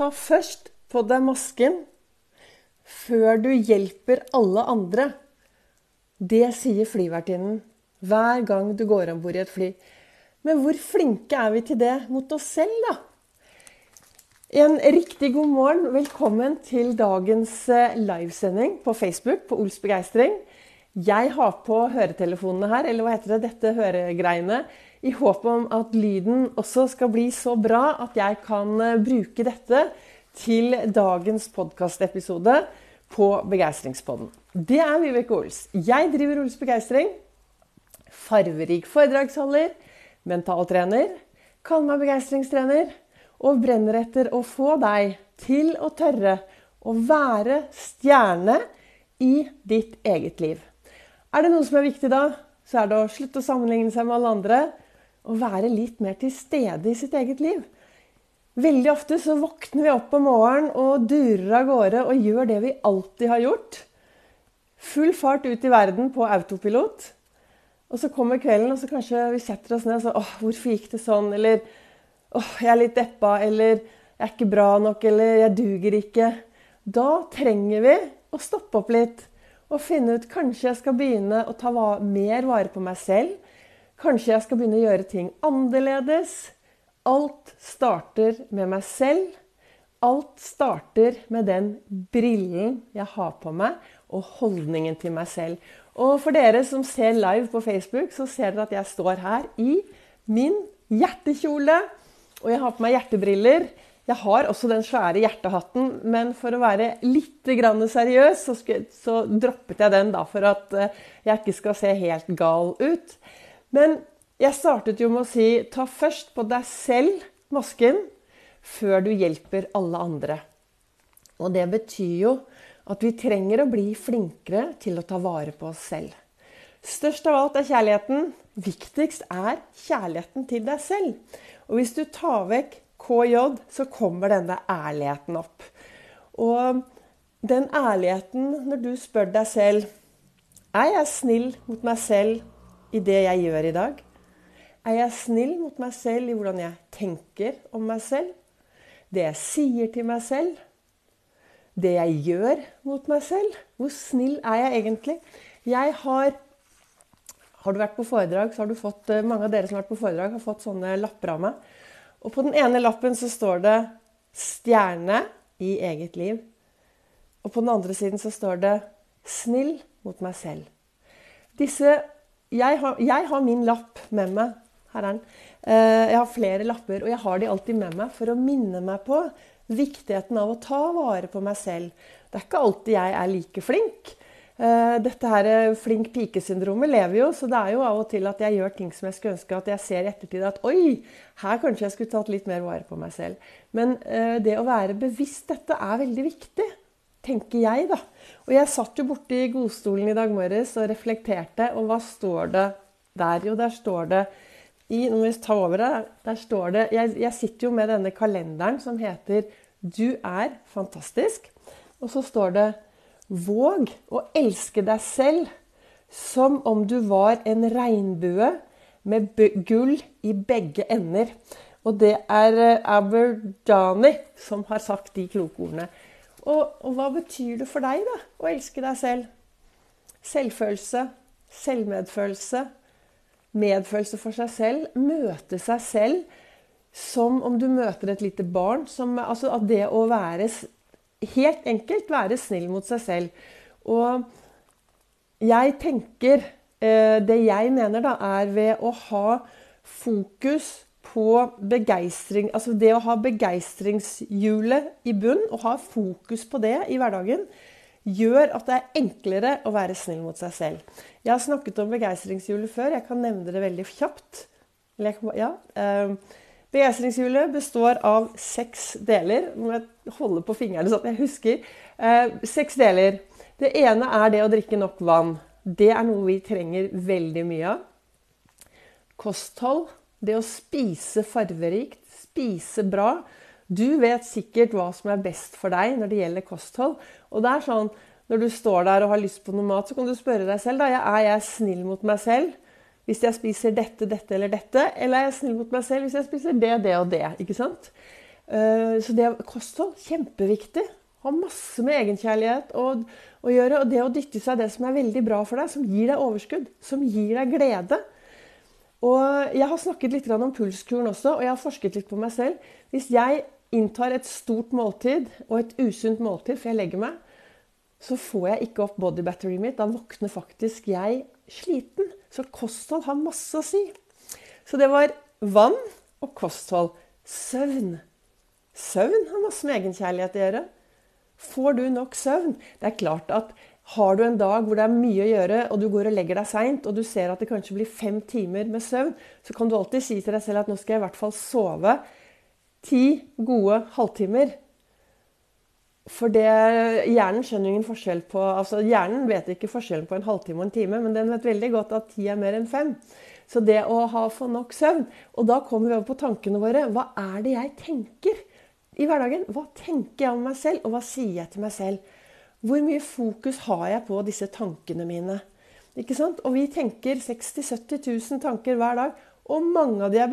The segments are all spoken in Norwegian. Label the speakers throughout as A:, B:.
A: Ta først på deg masken før du hjelper alle andre. Det sier flyvertinnen hver gang du går om bord i et fly. Men hvor flinke er vi til det mot oss selv, da? En riktig god morgen. Velkommen til dagens eh, livesending på Facebook på Ols begeistring. Jeg har på høretelefonene her, eller hva heter det, dette høregreiene, i håp om at lyden også skal bli så bra at jeg kan eh, bruke dette til dagens podkastepisode på Begeistringspodden. Det er Vibeke Ols. Jeg driver Ols Begeistring. Farverik foredragsholder, mentaltrener, kall meg begeistringstrener og brenner etter å få deg til å tørre å være stjerne i ditt eget liv. Er det noe som er viktig da, så er det å slutte å sammenligne seg med alle andre og være litt mer til stede i sitt eget liv. Veldig ofte så våkner vi opp om morgenen og durer av gårde og gjør det vi alltid har gjort. Full fart ut i verden på autopilot. Og så kommer kvelden, og så kanskje vi setter oss ned og så åh, hvorfor gikk det sånn? Eller åh, jeg er litt deppa. Eller jeg er ikke bra nok. Eller jeg duger ikke. Da trenger vi å stoppe opp litt og finne ut Kanskje jeg skal begynne å ta mer vare på meg selv. Kanskje jeg skal begynne å gjøre ting annerledes. Alt starter med meg selv. Alt starter med den brillen jeg har på meg, og holdningen til meg selv. Og for dere som ser live på Facebook, så ser dere at jeg står her i min hjertekjole. Og jeg har på meg hjertebriller. Jeg har også den svære hjertehatten, men for å være litt seriøs, så, så droppet jeg den da for at eh, jeg ikke skal se helt gal ut. Men jeg startet jo med å si ta først på deg selv masken før du hjelper alle andre. Og det betyr jo at vi trenger å bli flinkere til å ta vare på oss selv. Størst av alt er kjærligheten. Viktigst er kjærligheten til deg selv. Og hvis du tar vekk KJ, så kommer denne ærligheten opp. Og den ærligheten når du spør deg selv Er jeg snill mot meg selv i det jeg gjør i dag? Er jeg snill mot meg selv i hvordan jeg tenker om meg selv? Det jeg sier til meg selv? Det jeg gjør mot meg selv? Hvor snill er jeg egentlig? Jeg har Har du vært på foredrag, så har du fått eh, Mange av dere som har vært på foredrag, har fått sånne lapper av meg. Og på den ene lappen så står det 'stjerne i eget liv'. Og på den andre siden så står det 'snill mot meg selv'. Disse jeg har, jeg har min lapp med meg her er den. Eh, jeg har flere lapper, og jeg har de alltid med meg for å minne meg på viktigheten av å ta vare på meg selv. Det er ikke alltid jeg er like flink. Eh, dette her eh, flink pike-syndromet lever jo, så det er jo av og til at jeg gjør ting som jeg skulle ønske at jeg ser i ettertid at oi, her kanskje jeg skulle tatt litt mer vare på meg selv. Men det å være bevisst dette er veldig viktig, tenker jeg, da. Og jeg satt jo borti godstolen i dag morges og reflekterte, og hva står det der? Jo, der står det i, Nå må vi ta over det. Der står det jeg, jeg, sitter jo med denne kalenderen som heter 'Du er fantastisk'. Og så står det 'Våg å elske deg selv som om du var en regnbue med gull i begge ender'. Og det er eh, Aberdani som har sagt de kloke ordene. Og, og hva betyr det for deg, da, å elske deg selv? Selvfølelse, selvmedfølelse, medfølelse for seg selv, møte seg selv som om du møter et lite barn. Som, altså at det å være Helt enkelt være snill mot seg selv. Og jeg tenker eh, Det jeg mener, da, er ved å ha fokus på begeistring Altså det å ha begeistringshjulet i bunn, og ha fokus på det i hverdagen, gjør at det er enklere å være snill mot seg selv. Jeg har snakket om begeistringshjulet før. Jeg kan nevne det veldig kjapt. Ja. Eh, begeistringshjulet består av seks deler. Nå må jeg holde på fingrene sånn at jeg husker. Eh, seks deler. Det ene er det å drikke nok vann. Det er noe vi trenger veldig mye av. Kosthold. Det å spise farverikt, spise bra. Du vet sikkert hva som er best for deg når det gjelder kosthold. Og det er sånn, Når du står der og har lyst på noe mat, så kan du spørre deg selv da, er jeg snill mot meg selv hvis jeg spiser dette, dette eller dette. Eller er jeg snill mot meg selv hvis jeg spiser det, det og det. ikke sant? Eh, så det kosthold kjempeviktig. Ha masse med egenkjærlighet å, å gjøre. Og det å dytte seg det som er veldig bra for deg, som gir deg overskudd, som gir deg glede. Og jeg har snakket litt om pulskuren også, og jeg har forsket litt på meg selv. Hvis jeg inntar et stort måltid og et usunt måltid før jeg legger meg, så får jeg ikke opp body batteryet mitt. Da våkner faktisk jeg sliten. Så kosthold har masse å si. Så det var vann og kosthold. Søvn. Søvn har masse med egenkjærlighet å gjøre. Får du nok søvn? Det er klart at har du en dag hvor det er mye å gjøre, og du går og legger deg seint, og du ser at det kanskje blir fem timer med søvn, så kan du alltid si til deg selv at nå skal jeg i hvert fall sove ti gode halvtimer. For det, hjernen skjønner ingen forskjell på altså Hjernen vet ikke forskjellen på en halvtime og en time, men den vet veldig godt at ti er mer enn fem. Så det å ha få nok søvn Og da kommer vi over på tankene våre. Hva er det jeg tenker i hverdagen? Hva tenker jeg om meg selv, og hva sier jeg til meg selv? Hvor mye fokus har jeg på disse tankene mine? Ikke sant? Og vi tenker 60 000-70 000 tanker hver dag. Og mange av de er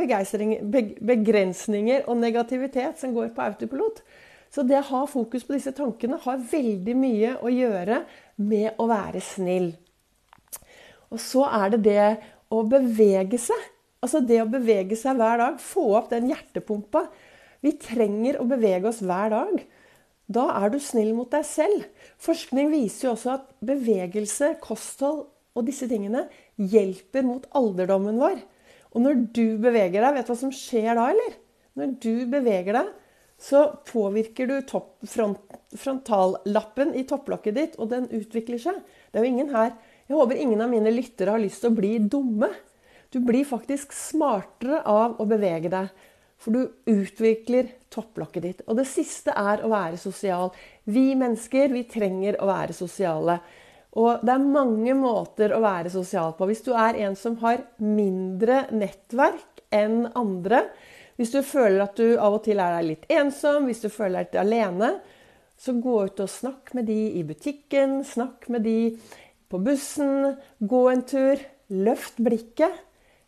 A: begrensninger og negativitet som går på autopilot. Så det å ha fokus på disse tankene har veldig mye å gjøre med å være snill. Og så er det det å bevege seg. Altså det å bevege seg hver dag. Få opp den hjertepumpa. Vi trenger å bevege oss hver dag. Da er du snill mot deg selv. Forskning viser jo også at bevegelse, kosthold og disse tingene hjelper mot alderdommen vår. Og når du beveger deg, vet du hva som skjer da, eller? Når du beveger deg, så påvirker du front, frontallappen i topplokket ditt, og den utvikler seg. Det er jo ingen her Jeg håper ingen av mine lyttere har lyst til å bli dumme. Du blir faktisk smartere av å bevege deg. For du utvikler topplokket ditt. Og det siste er å være sosial. Vi mennesker vi trenger å være sosiale. Og det er mange måter å være sosial på. Hvis du er en som har mindre nettverk enn andre, hvis du føler at du av og til er litt ensom, hvis du føler deg litt alene, så gå ut og snakk med de i butikken, snakk med de på bussen, gå en tur. Løft blikket.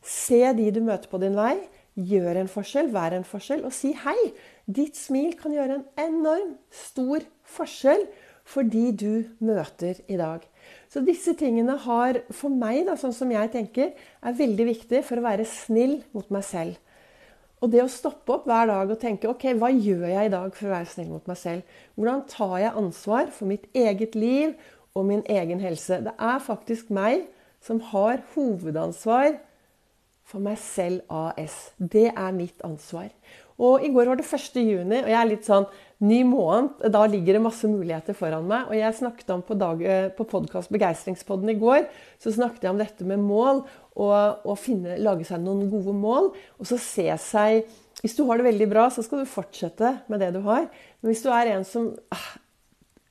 A: Se de du møter på din vei. Gjør en forskjell, vær en forskjell, og si hei. Ditt smil kan gjøre en enorm stor forskjell for de du møter i dag. Så disse tingene har for meg, da, sånn som jeg tenker, er veldig viktig for å være snill mot meg selv. Og det å stoppe opp hver dag og tenke ok, hva gjør jeg i dag for å være snill mot meg selv? Hvordan tar jeg ansvar for mitt eget liv og min egen helse? Det er faktisk meg som har hovedansvar for meg selv AS. Det er mitt ansvar. Og i går var det 1. juni, og jeg er litt sånn ny måned. Da ligger det masse muligheter foran meg. Og jeg snakket om på, dag, eh, på podkast Begeistringspodden i går, så snakket jeg om dette med mål. Og, og finne, lage seg noen gode mål. Og så se seg Hvis du har det veldig bra, så skal du fortsette med det du har. Men hvis du er en som ah,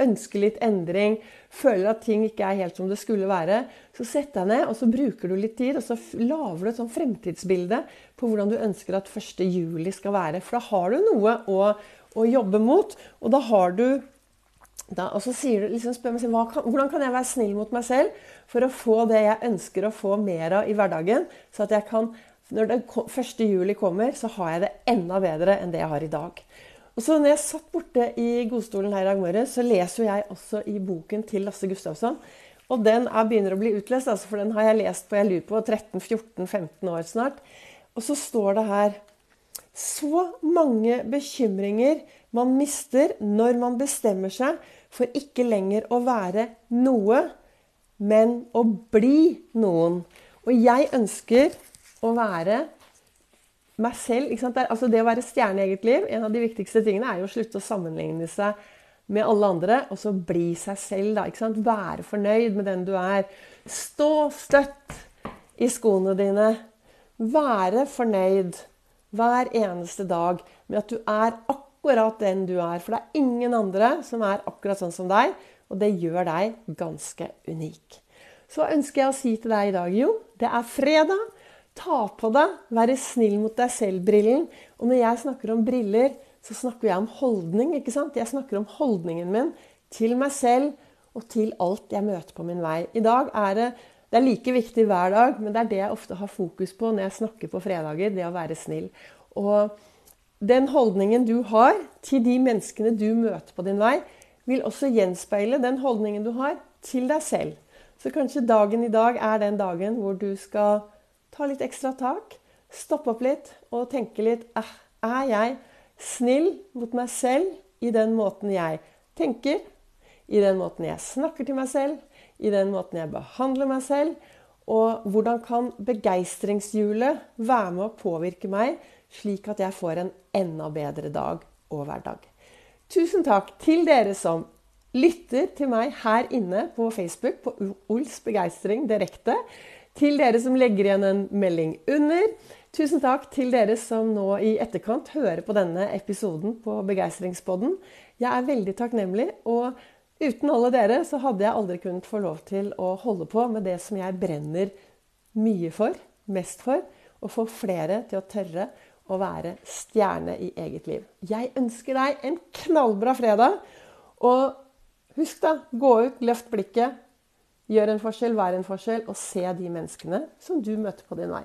A: ønsker litt endring, føler at ting ikke er helt som det skulle være, så sett deg ned og så bruker du litt tid, og så lager du et sånn fremtidsbilde på hvordan du ønsker at 1. juli skal være. For da har du noe å, å jobbe mot, og da har du da, og så sier du, liksom, spør meg selv, kan, Hvordan kan jeg være snill mot meg selv for å få det jeg ønsker å få mer av i hverdagen? Så at jeg kan, når det 1. juli kommer, så har jeg det enda bedre enn det jeg har i dag. Og så når jeg satt borte i godstolen her i dag morges, så leser jeg også i boken til Lasse Gustavsson. Og den er, begynner å bli utlest, altså, for den har jeg lest på jeg lurer på 13-14-15 år snart. Og så står det her Så mange bekymringer man mister når man bestemmer seg for ikke lenger å være noe, men å bli noen. Og jeg ønsker å være meg selv. Altså det å være stjerne i eget liv, en av de viktigste tingene er jo å slutte å sammenligne seg med alle andre, og så bli seg selv. Da, være fornøyd med den du er. Stå støtt i skoene dine. Være fornøyd hver eneste dag med at du er akkurat den du er. For det er ingen andre som er akkurat sånn som deg, og det gjør deg ganske unik. Så ønsker jeg å si til deg i dag, jo, det er fredag. Ta på deg 'være snill mot deg selv'-brillen. Og når jeg snakker om briller, så snakker jeg om holdning. ikke sant? Jeg snakker om holdningen min til meg selv og til alt jeg møter på min vei. I dag er det det er like viktig hver dag, men det er det jeg ofte har fokus på når jeg snakker på fredager. Det å være snill. Og den holdningen du har til de menneskene du møter på din vei, vil også gjenspeile den holdningen du har til deg selv. Så kanskje dagen i dag er den dagen hvor du skal ta litt ekstra tak, stoppe opp litt og tenke litt eh, Er jeg snill mot meg selv i den måten jeg tenker, i den måten jeg snakker til meg selv, i den måten jeg behandler meg selv? Og hvordan kan begeistringshjulet være med å påvirke meg, slik at jeg får en enda bedre dag og hverdag? Tusen takk til dere som lytter til meg her inne på Facebook, på Ols begeistring direkte. Til dere som legger igjen en melding under. Tusen takk til dere som nå i etterkant hører på denne episoden på Begeistringspodden. Jeg er veldig takknemlig. og Uten alle dere så hadde jeg aldri kunnet få lov til å holde på med det som jeg brenner mye for, mest for, å få flere til å tørre å være stjerne i eget liv. Jeg ønsker deg en knallbra fredag. Og husk, da, gå ut, løft blikket, gjør en forskjell, vær en forskjell, og se de menneskene som du møter på din vei.